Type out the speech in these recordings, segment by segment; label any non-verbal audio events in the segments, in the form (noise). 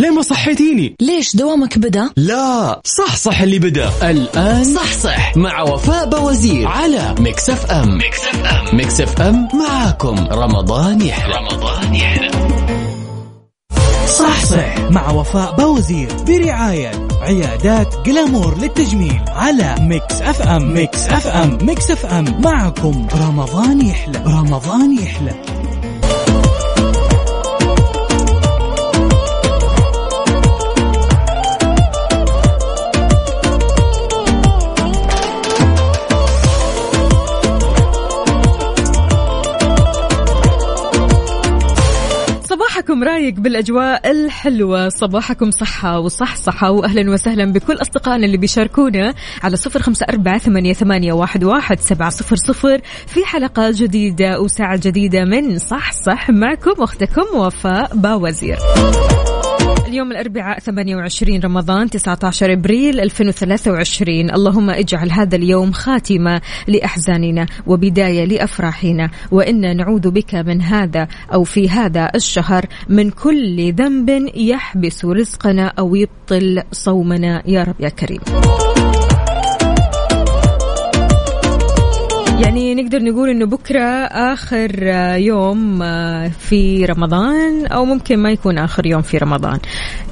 ليه ما صحيتيني؟ ليش دوامك بدأ؟ لا صح صح اللي بدأ. الآن صح صح. مع وفاء بوزير على Mix FM Mix FM Mix FM معاكم. رمضان يحلى. رمضان يحلى. صح صح مع وفاء بوزير برعاية عيادات Glamour للتجميل على Mix FM Mix FM Mix FM معكم. رمضان يحلى. رمضان يحلى. صباحكم رايق بالأجواء الحلوة. صباحكم صحة وصحصحة وأهلا وسهلا بكل أصدقائنا اللي بيشاركونا على صفر خمسة أربعة ثمانية, ثمانية واحد, واحد سبعة صفر صفر في حلقة جديدة وساعة جديدة من صح صح معكم أختكم وفاء باوزير. اليوم الأربعاء 28 رمضان 19 أبريل 2023 اللهم اجعل هذا اليوم خاتمة لأحزاننا وبداية لأفراحنا وإنا نعوذ بك من هذا أو في هذا الشهر من كل ذنب يحبس رزقنا أو يبطل صومنا. يا رب يا كريم. يعني نقدر نقول إنه بكرة آخر يوم في رمضان أو ممكن ما يكون آخر يوم في رمضان.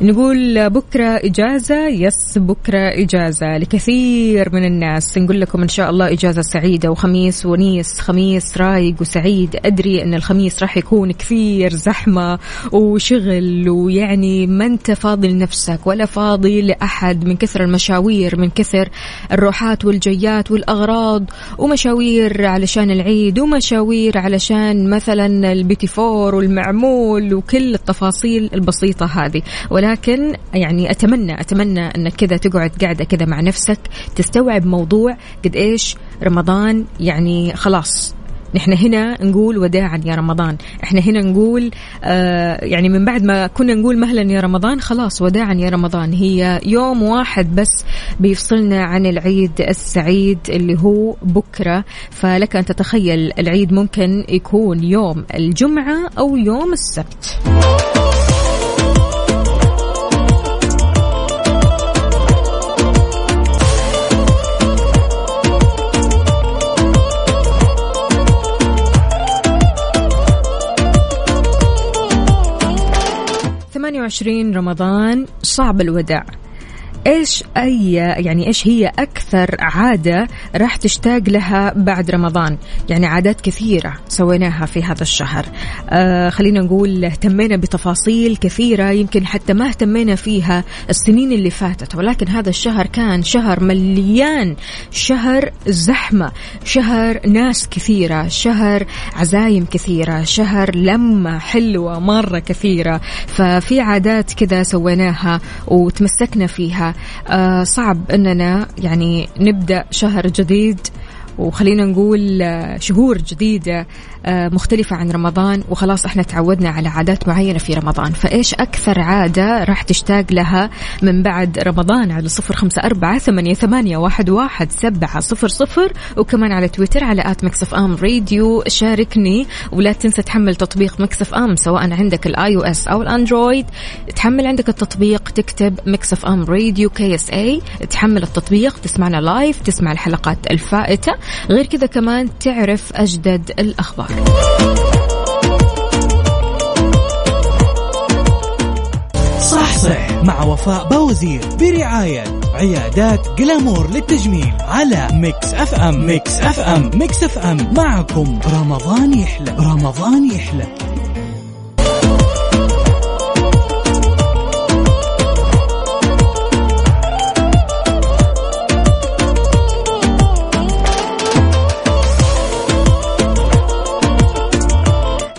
نقول بكرة إجازة يس بكرة إجازة لكثير من الناس. نقول لكم إن شاء الله إجازة سعيدة وخميس ونيس خميس رايق وسعيد. أدري إن الخميس راح يكون كثير زحمة وشغل ويعني ما أنت فاضي لنفسك ولا فاضي لأحد من كثر المشاوير من كثر الروحات والجيات والأغراض ومشاوير علشان العيد ومشاوير علشان مثلا البيتي فور والمعمول وكل التفاصيل البسيطة هذه. ولكن يعني أتمنى أتمنى أنك كذا تقعد قاعدة كذا مع نفسك تستوعب موضوع قد إيش رمضان يعني خلاص نحن هنا نقول وداعا يا رمضان. إحنا هنا نقول آه يعني من بعد ما كنا نقول مهلا يا رمضان خلاص وداعا يا رمضان. هي يوم واحد بس بيفصلنا عن العيد السعيد اللي هو بكرة. فلك أن تتخيل العيد ممكن يكون يوم الجمعة أو يوم السبت. ثمانية وعشرين رمضان صعب الوداع. إيش اي يعني إيش هي أكثر عادة راح تشتاق لها بعد رمضان؟ يعني عادات كثيرة سويناها في هذا الشهر. آه خلينا نقول اهتمينا بتفاصيل كثيرة يمكن حتى ما اهتمينا فيها السنين اللي فاتت ولكن هذا الشهر كان شهر مليان شهر زحمة شهر ناس كثيرة شهر عزايم كثيرة شهر لمة حلوة مرة كثيرة. ففي عادات كذا سويناها وتمسكنا فيها. صعب إننا يعني نبدأ شهر جديد وخلينا نقول شهور جديدة مختلفة عن رمضان وخلاص إحنا تعودنا على عادات معينة في رمضان. فإيش أكثر عادة راح تشتاق لها من بعد رمضان على صفر خمسة أربعة ثمانية, ثمانية واحد, واحد سبعة صفر صفر؟ وكمان على تويتر على آت مكسف أم راديو شاركني. ولا تنسى تحمل تطبيق Mix FM سواء عندك ال iOS أو ال Android تحمل عندك التطبيق تكتب Mix FM Radio KSA تحمل التطبيق تسمعنا live تسمع الحلقات الفائتة. غير كذا كمان تعرف أجدد الأخبار. صح صح. مع وفاء بوزير برعاية عيادات Glamour للتجميل على Mix FM. Mix FM. Mix FM. معكم رمضان يحلى. رمضان يحلى.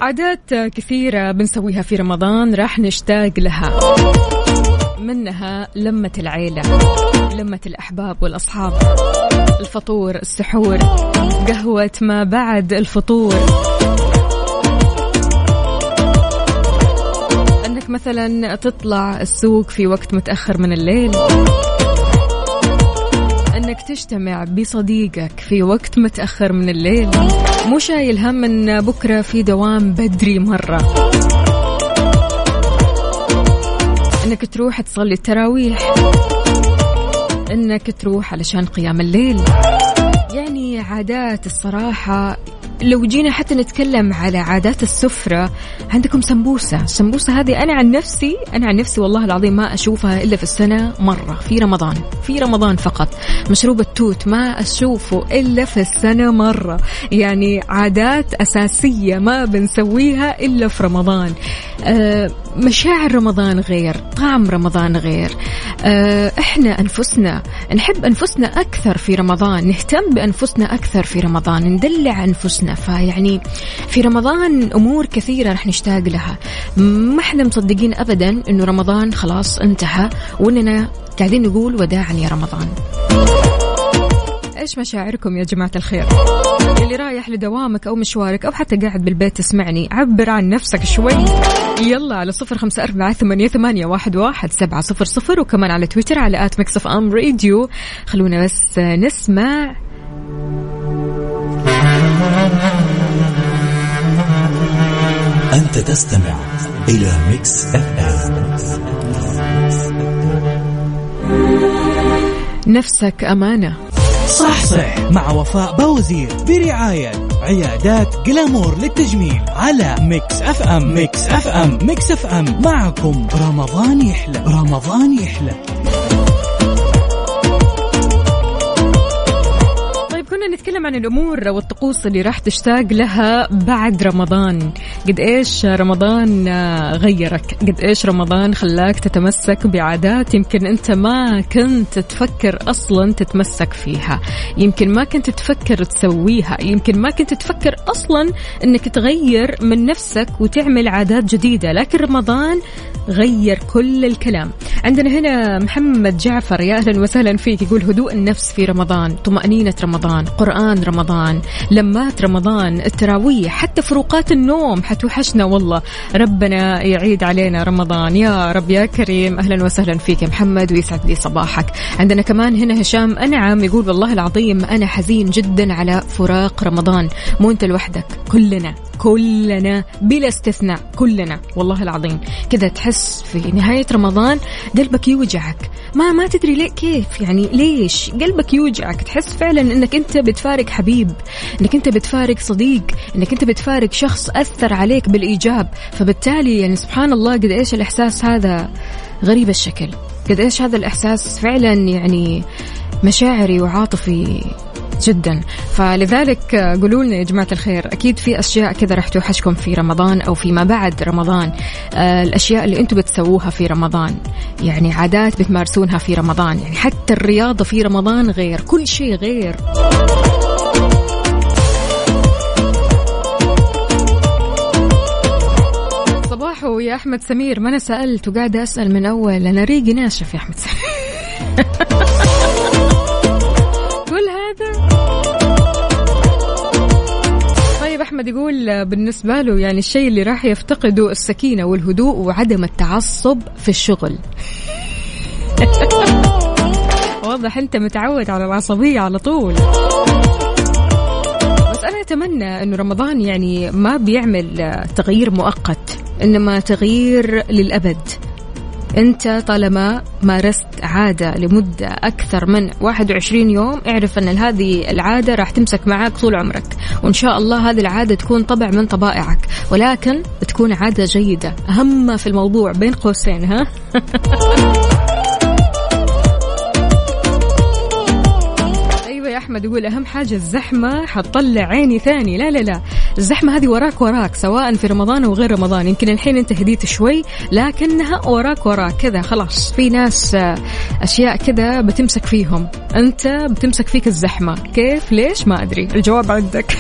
عادات كثيرة بنسويها في رمضان راح نشتاق لها. منها لمة العيلة لمة الأحباب والأصحاب الفطور السحور قهوة ما بعد الفطور. إنك مثلا تطلع السوق في وقت متأخر من الليل إنك تجتمع بصديقك في وقت متأخر من الليل. مو شايل هم إن بكرة في دوام بدري مرة. إنك تروح تصلي التراويح. إنك تروح علشان قيام الليل. يعني عادات الصراحة لو جينا حتى نتكلم على عادات السفرة عندكم سمبوسة. السمبوسة هذه أنا عن نفسي أنا عن نفسي والله العظيم ما أشوفها إلا في السنة مرة في رمضان في رمضان فقط. مشروب التوت ما أشوفه إلا في السنة مرة. يعني عادات أساسية ما بنسويها إلا في رمضان. أه مشاعر رمضان غير طعم رمضان غير. أه إحنا أنفسنا نحب أنفسنا أكثر في رمضان نهتم بأنفسنا أكثر في رمضان ندلع أنفسنا. فيعني في رمضان أمور كثيرة رح نشتاق لها. ما إحنا مصدقين أبدا أنه رمضان خلاص انتهى وأننا قاعدين نقول وداعا يا رمضان. إيش مشاعركم يا جماعة الخير؟ اللي رايح لدوامك أو مشوارك أو حتى قاعد بالبيت تسمعني عبر عن نفسك شوي. يلا على صفر خمسة أربعة ثمانية, ثمانية واحد, واحد سبعة صفر صفر وكمان على تويتر على at Mix FM Radio. خلونا بس نسمع. أنت تستمع إلى Mix FM. نفسك أمانة. صح صح. مع وفاء بوزير برعاية عيادات Glamour للتجميل على Mix FM. Mix FM. Mix FM. معكم. رمضان يحلى. رمضان يحلى. نتكلم عن الأمور والطقوس اللي راح تشتاق لها بعد رمضان. قد إيش رمضان غيرك؟ قد إيش رمضان خلاك تتمسك بعادات يمكن أنت ما كنت تفكر أصلا تتمسك فيها. يمكن ما كنت تفكر تسويها. يمكن ما كنت تفكر أصلا أنك تغير من نفسك وتعمل عادات جديدة. لكن رمضان غير كل الكلام. عندنا هنا محمد جعفر يا أهلا وسهلا فيك يقول هدوء النفس في رمضان طمأنينة رمضان قرآن رمضان لمات رمضان التراويح حتى فروقات النوم حتوحشنا والله. ربنا يعيد علينا رمضان. يا رب يا كريم. أهلا وسهلا فيك يا محمد ويسعد لي صباحك. عندنا كمان هنا هشام أنعم يقول والله العظيم أنا حزين جدا على فراق رمضان. مو أنت لوحدك كلنا كلنا بلا استثناء كلنا والله العظيم. كذا تحس في نهاية رمضان قلبك يوجعك. ما ما تدري ليه كيف يعني ليش قلبك يوجعك؟ تحس فعلا إنك أنت بتفارق حبيب إنك أنت بتفارق صديق إنك أنت بتفارق شخص أثر عليك بالإيجاب. فبالتالي يعني سبحان الله قد إيش الإحساس هذا غريب الشكل. قد إيش هذا الإحساس فعلا يعني مشاعري وعاطفي جدا. فلذلك قولوا لنا يا جماعة الخير أكيد في أشياء كذا راح توحشكم في رمضان أو فيما بعد رمضان. آه الأشياء اللي أنتم بتسووها في رمضان يعني عادات بتمارسونها في رمضان يعني حتى الرياضة في رمضان غير كل شيء غير. صباحو يا أحمد سمير ما أنا سألت وقاعدة أسأل من أول أنا ريقي ناشف يا أحمد سمير. (laughs) احمد يقول بالنسبة له يعني الشيء اللي راح يفتقده السكينة والهدوء وعدم التعصب في الشغل. (laughs) واضح أنت متعود على العصبية على طول. بس أنا أتمنى إنه رمضان يعني ما بيعمل تغيير مؤقت إنما تغيير للأبد. أنت طالما مارست عادة لمدة أكثر من 21 يوم اعرف أن هذه العادة راح تمسك معك طول عمرك وإن شاء الله هذه العادة تكون طبع من طبائعك ولكن تكون عادة جيدة أهم ما في الموضوع بين قوسين ها؟ (laughs) أحمد يقول أهم حاجة الزحمة حتطلع عيني ثاني لا لا لا. الزحمة هذه وراك وراك سواء في رمضان أو غير رمضان. يمكن الحين أنت هديت شوي لكنها وراك وراك كذا خلاص. في ناس أشياء كذا بتمسك فيهم. أنت بتمسك فيك الزحمة. كيف؟ ليش؟ ما أدري. الجواب عندك.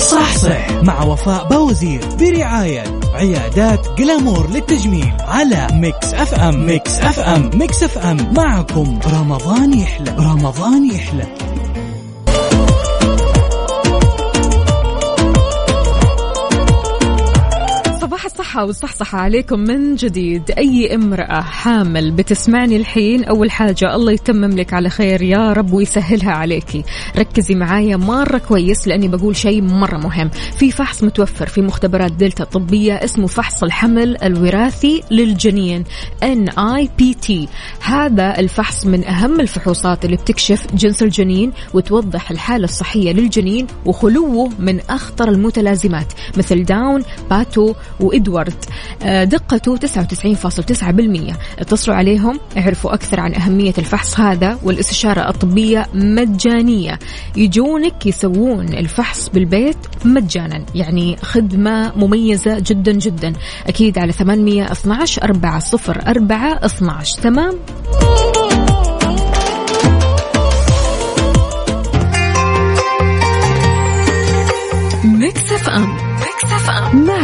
صح صح مع وفاء بوزير برعاية عيادات Glamour للتجميل على Mix FM. Mix FM. Mix FM. معكم رمضان يحلى. رمضان يحلى. صباح الصحة والصحصحة عليكم من جديد. أي امرأة حامل بتسمعني الحين؟ أول حاجة الله يتمم لك على خير يا رب ويسهلها عليكي. ركزي معايا مرة كويس لأني بقول شيء مرة مهم. في فحص متوفر في مختبرات دلتا الطبية اسمه فحص الحمل الوراثي للجنين NIPT هذا الفحص من أهم الفحوصات اللي بتكشف جنس الجنين وتوضح الحالة الصحية للجنين وخلوه من أخطر المتلازمات مثل داون باتو وإدوارد. آه، دقته 99.9% اتصلوا عليهم اعرفوا أكثر عن أهمية الفحص هذا والإستشارة الطبية مجانية. يجونك يسوون الفحص بالبيت مجانا يعني خدمة مميزة جدا جدا. أكيد على 812 404 12 تمام؟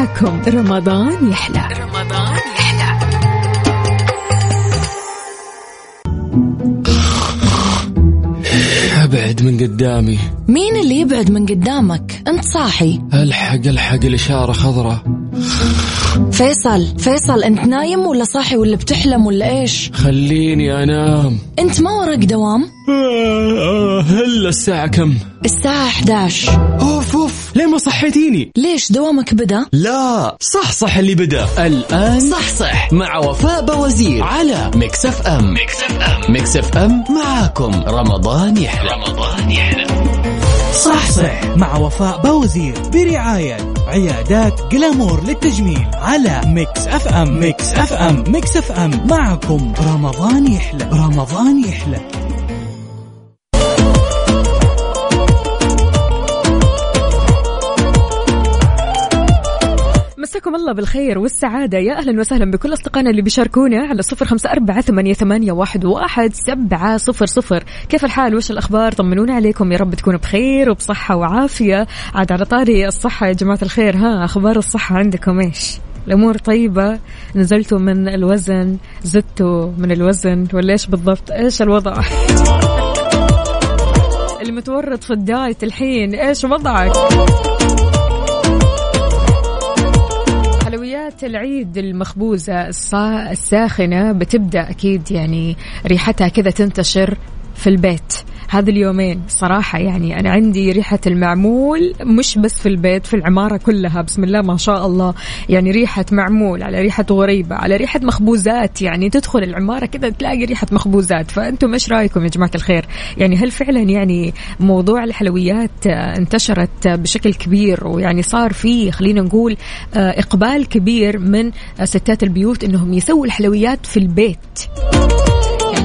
ام معكم رمضان يحلى. رمضان يحلى أبعد من قدامي. مين اللي يبعد من قدامك؟ أنت صاحي. ألحق ألحق الإشارة خضراء. فيصل فيصل أنت نايم ولا صاحي ولا بتحلم ولا إيش؟ خليني أنام. أنت ما وراك دوام؟ آه، آه، هلا الساعة كم؟ الساعة 11 اوف اوف ليه ما صحيتيني؟ ليش دوامك بدأ؟ لا صح صح اللي بدأ. الآن صح صح. مع وفاء بوزير على Mix FM Mix FM Mix FM معاكم. رمضان يحلى. رمضان يحلى. صح صح. مع وفاء بوزير برعاية عيادات Glamour للتجميل على Mix FM Mix FM Mix FM معكم. رمضان يحلى. رمضان يحلى. مساكم الله بالخير والسعادة. يا أهلا وسهلا بكل أصدقائنا اللي بيشاركونا على صفر خمسة أربعة ثمانية, واحد, سبعة صفر صفر. كيف الحال؟ وش الأخبار؟ طمنونا عليكم. يا رب تكونوا بخير وبصحة وعافية. عاد على طاري الصحة يا جماعة الخير. ها أخبار الصحة عندكم إيش؟ الأمور طيبة؟ نزلتوا من الوزن؟ زدتوا من الوزن؟ ولا إيش بالضبط؟ إيش الوضع؟ (laughs) المتورط في الدايت الحين. إيش وضعك؟ حلويات العيد المخبوزة الساخنة بتبدأ أكيد يعني ريحتها كذا تنتشر في البيت. هذه اليومين صراحة يعني أنا عندي ريحة المعمول مش بس في البيت في العمارة كلها بسم الله ما شاء الله. يعني ريحة معمول على ريحة غريبة على ريحة مخبوزات. يعني تدخل العمارة كذا تلاقي ريحة مخبوزات. فأنتم إيش رأيكم يا جماعة الخير؟ يعني هل فعلا يعني موضوع الحلويات انتشرت بشكل كبير؟ ويعني صار في خلينا نقول إقبال كبير من ستات البيوت إنهم يسووا الحلويات في البيت.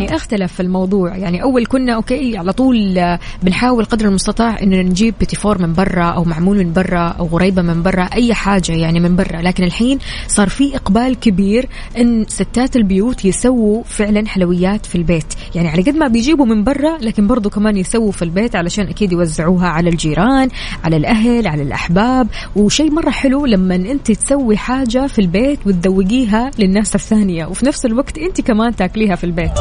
يعني اختلف الموضوع. يعني أول كنا okay على طول آه، بنحاول قدر المستطاع ان نجيب بيتي فور من برا أو معمول من برا أو غريبة من برا أي حاجة يعني من برا. لكن الحين صار في إقبال كبير إن ستات البيوت يسووا فعلا حلويات في البيت. يعني على قد ما بيجيبوا من برا لكن برضو كمان يسووا في البيت علشان أكيد يوزعوها على الجيران على الأهل على الأحباب. وشيء مرة حلو لما أنت تسوي حاجة في البيت وتذوقيها للناس الثانية وفي نفس الوقت أنت كمان تاكليها في البيت.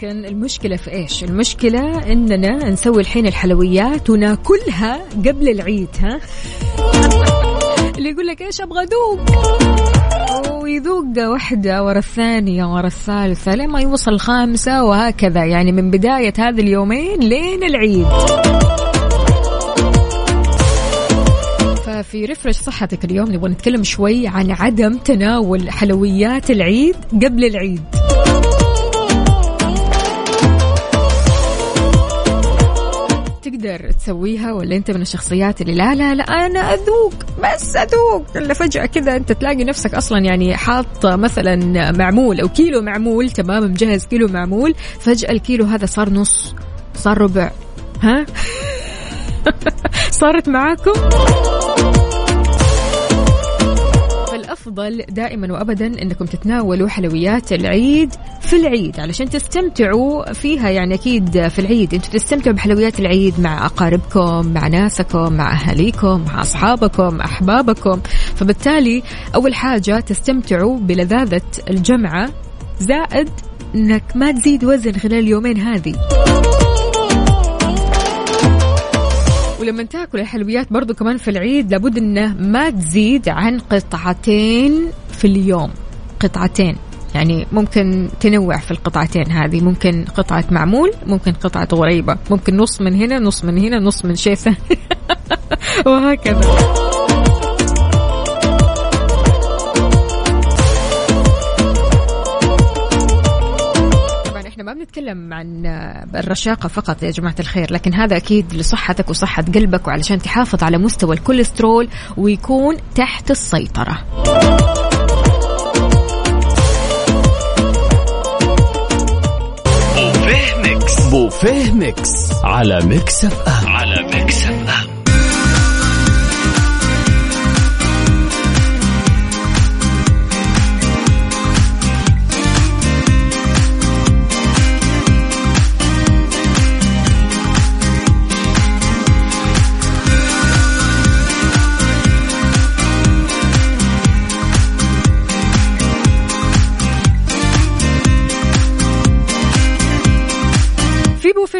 لكن المشكلة في إيش؟ المشكلة إننا نسوي الحين الحلويات وناكلها قبل العيد ها؟ اللي يقول لك إيش أبغى ذوق ويذوق واحدة ورا الثانية ورا الثالثة لين ما يوصل الخامسة وهكذا يعني من بداية هذه اليومين لين العيد ففي ريفرش صحتك اليوم نبغى نتكلم شوي عن عدم تناول حلويات العيد قبل العيد تقدر تسويها ولا أنت من الشخصيات اللي لا لا لا أنا أذوق بس أذوق. إلا فجأة كذا أنت تلاقي نفسك أصلا يعني حاط مثلا معمول أو كيلو معمول تمام مجهز كيلو معمول فجأة الكيلو هذا صار نص صار ربع. ها؟ (laughs) صارت معاكم؟ فالافضل دائما وابدا إنكم تتناولوا حلويات العيد في العيد علشان تستمتعوا فيها. يعني أكيد في العيد أنتم تستمتعوا بحلويات العيد مع أقاربكم مع ناسكم مع أهاليكم مع أصحابكم أحبابكم. فبالتالي أول حاجة تستمتعوا بلذاذة الجمعة زائد إنك ما تزيد وزن خلال اليومين هذه. ولما تاكل الحلويات برضو كمان في العيد لابد إنه ما تزيد عن قطعتين في اليوم. قطعتين. يعني ممكن تنوع في القطعتين هذه. ممكن قطعة معمول ممكن قطعة غريبة. ممكن نص من هنا نص من هنا نص من شيء ثاني. (laughs) وهكذا. إحنا ما بنتكلم عن الرشاقة فقط يا جماعة الخير لكن هذا أكيد لصحتك وصحة قلبك وعلشان تحافظ على مستوى الكوليسترول ويكون تحت السيطرة. بوفيه Mix. بوفيه Mix. على Mix FM. على Mix FM.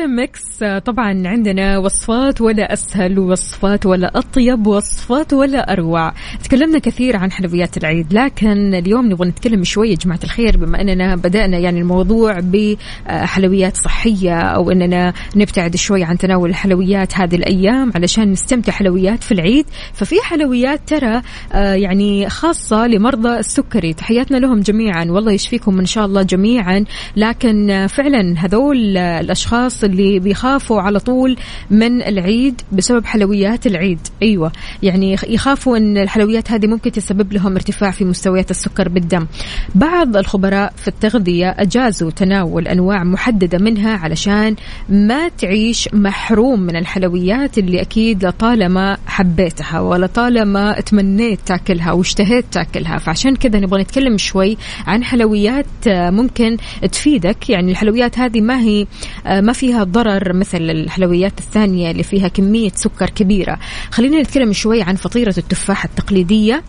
Mix طبعا عندنا وصفات ولا أسهل وصفات ولا أطيب وصفات ولا أروع. تكلمنا كثير عن حلويات العيد لكن اليوم نبغى نتكلم شوية يا جماعة الخير بما أننا بدأنا يعني الموضوع بحلويات صحية أو أننا نبتعد شوي عن تناول الحلويات هذه الأيام علشان نستمتع حلويات في العيد. ففي حلويات ترى آه، يعني خاصة لمرضى السكري. تحياتنا لهم جميعا والله يشفيكم إن شاء الله جميعا. لكن فعلا هذول الأشخاص اللي بيخافوا على طول من العيد بسبب حلويات العيد. أيوه. يعني يخافوا إن الحلويات هذه ممكن تسبب لهم ارتفاع في مستويات السكر بالدم. بعض الخبراء في التغذية أجازوا تناول أنواع محددة منها علشان ما تعيش محروم من الحلويات اللي أكيد لطالما حبيتها ولطالما تمنيت تاكلها واشتهيت تاكلها. فعشان كذا نبغى نتكلم شوي عن حلويات ممكن تفيدك. يعني الحلويات هذه ما هي آه، ما فيها ضرر مثل الحلويات الثانية اللي فيها كمية سكر كبيرة. خلينا نتكلم شوي عن فطيرة التفاح التقليدية.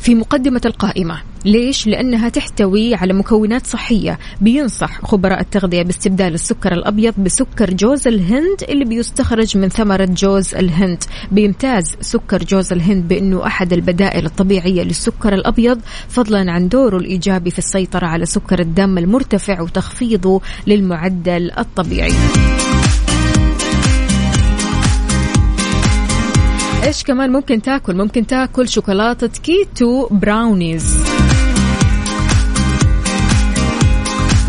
في مقدمة القائمة. ليش؟ لأنها تحتوي على مكونات صحية. بينصح خبراء التغذية باستبدال السكر الأبيض بسكر جوز الهند اللي بيستخرج من ثمرة جوز الهند. بيمتاز سكر جوز الهند بأنه أحد البدائل الطبيعية للسكر الأبيض فضلا عن دوره الإيجابي في السيطرة على سكر الدم المرتفع وتخفيضه للمعدل الطبيعي. إيش كمان ممكن تاكل؟ ممكن تاكل شوكولاتة keto brownies.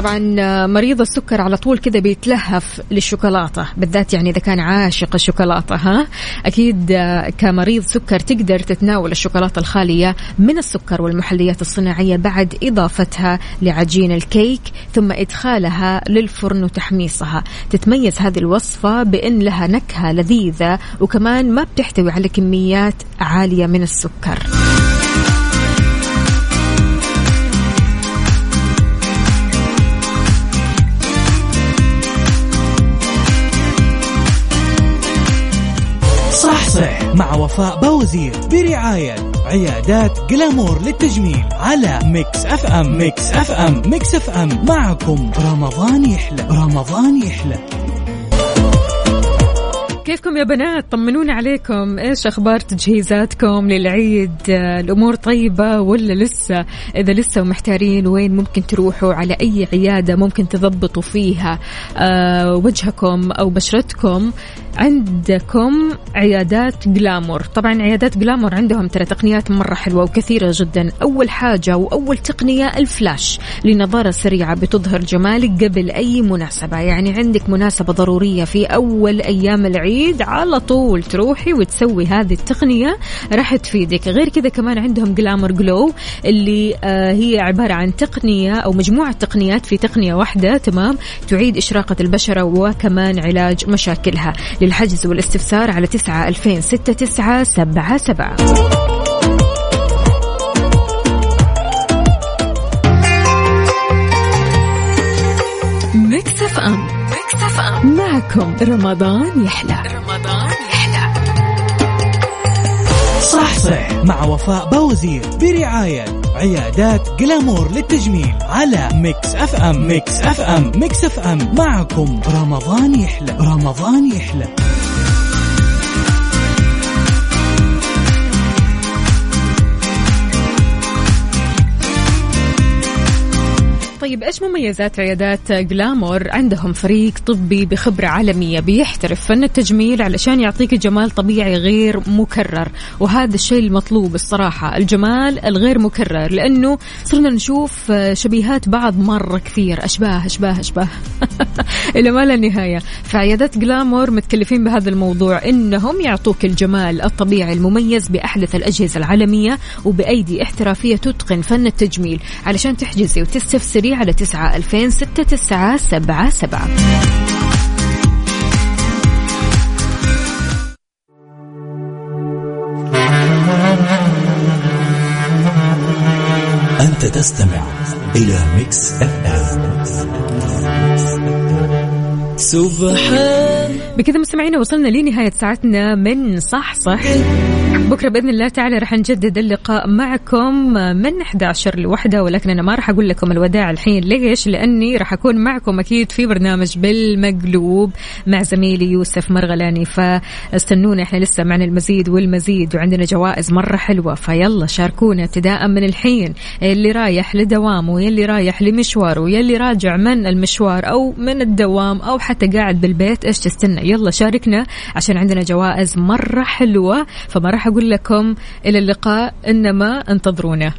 طبعا آه، مريض السكر على طول كذا بيتلهف للشوكولاتة بالذات يعني إذا كان عاشق الشوكولاتة ها؟ أكيد آه، كمريض سكر تقدر تتناول الشوكولاتة الخالية من السكر والمحليات الصناعية بعد إضافتها لعجين الكيك ثم إدخالها للفرن وتحميصها. تتميز هذه الوصفة بأن لها نكهة لذيذة وكمان ما بتحتوي على كميات عالية من السكر. مع وفاء بوزير برعاية عيادات Glamour للتجميل على Mix FM. Mix FM. Mix FM. معكم رمضان يحلى. رمضان يحلى. كيفكم يا بنات؟ طمنونا عليكم. إيش أخبار تجهيزاتكم للعيد؟ آه، الأمور طيبة ولا لسه؟ إذا لسه محتارين وين ممكن تروحوا؟ على أي عيادة ممكن تضبطوا فيها؟ آه، وجهكم أو بشرتكم؟ عندكم عيادات جلامور. طبعا عيادات جلامور عندهم ترى تقنيات مرة حلوة وكثيرة جدا. أول حاجة وأول تقنية الفلاش لنظارة سريعة بتظهر جمالك قبل أي مناسبة. يعني عندك مناسبة ضرورية في أول أيام العيد على طول تروحي وتسوي هذه التقنية راح تفيدك. غير كذا كمان عندهم Glamour Glow اللي آه هي عبارة عن تقنية أو مجموعة تقنيات في تقنية واحدة تمام؟ تعيد إشراقة البشرة وكمان علاج مشاكلها. للحجز والاستفسار على تسعة ألفين ستة تسعة سبعة سبعة. FM معكم رمضان يحلى. رمضان يحلى. صح صح. مع وفاء بوزير برعاية عيادات Glamour للتجميل على Mix FM Mix FM Mix FM معكم رمضان يحلى. رمضان يحلى. طيب إيش مميزات عيادات Glamour؟ عندهم فريق طبي بخبرة عالمية بيحترف فن التجميل علشان يعطيك جمال طبيعي غير مكرر، وهذا الشيء المطلوب الصراحة، الجمال الغير مكرر لأنه صرنا نشوف شبيهات بعض مرة كثير، أشباه أشباه أشباه (laughs) إلى ما لا نهاية، فعيادات جلامور متكلفين بهذا الموضوع إنهم يعطوك الجمال الطبيعي المميز بأحدث الأجهزة العالمية وبأيدي احترافية تتقن فن التجميل، علشان تحجزي وتستفسري على تسعة ألفين ستة تسعة سبعة سبعة. أنت تستمع إلى Mix FM. سبحان بكذا مستمعينا وصلنا لنهاية ساعتنا من صح صح بكرة بإذن الله تعالى راح نجدد اللقاء معكم من 11 لوحدة ولكن أنا ما راح أقول لكم الوداع الحين. ليش؟ لأني راح أكون معكم أكيد في برنامج بالمقلوب مع زميلي يوسف مرغلاني. فاستنونا إحنا لسه معنا المزيد والمزيد وعندنا جوائز مرة حلوة. فيلا شاركونا ابتداء من الحين. اللي رايح لدوامه يلي رايح لمشواره يلي راجع من المشوار أو من الدوام أو حتى قاعد بالبيت إيش تستنى؟ يلا شاركنا عشان عندنا جوائز مرة حلوة. فما راح أقول لكم إلى اللقاء إنما أنتظرونا.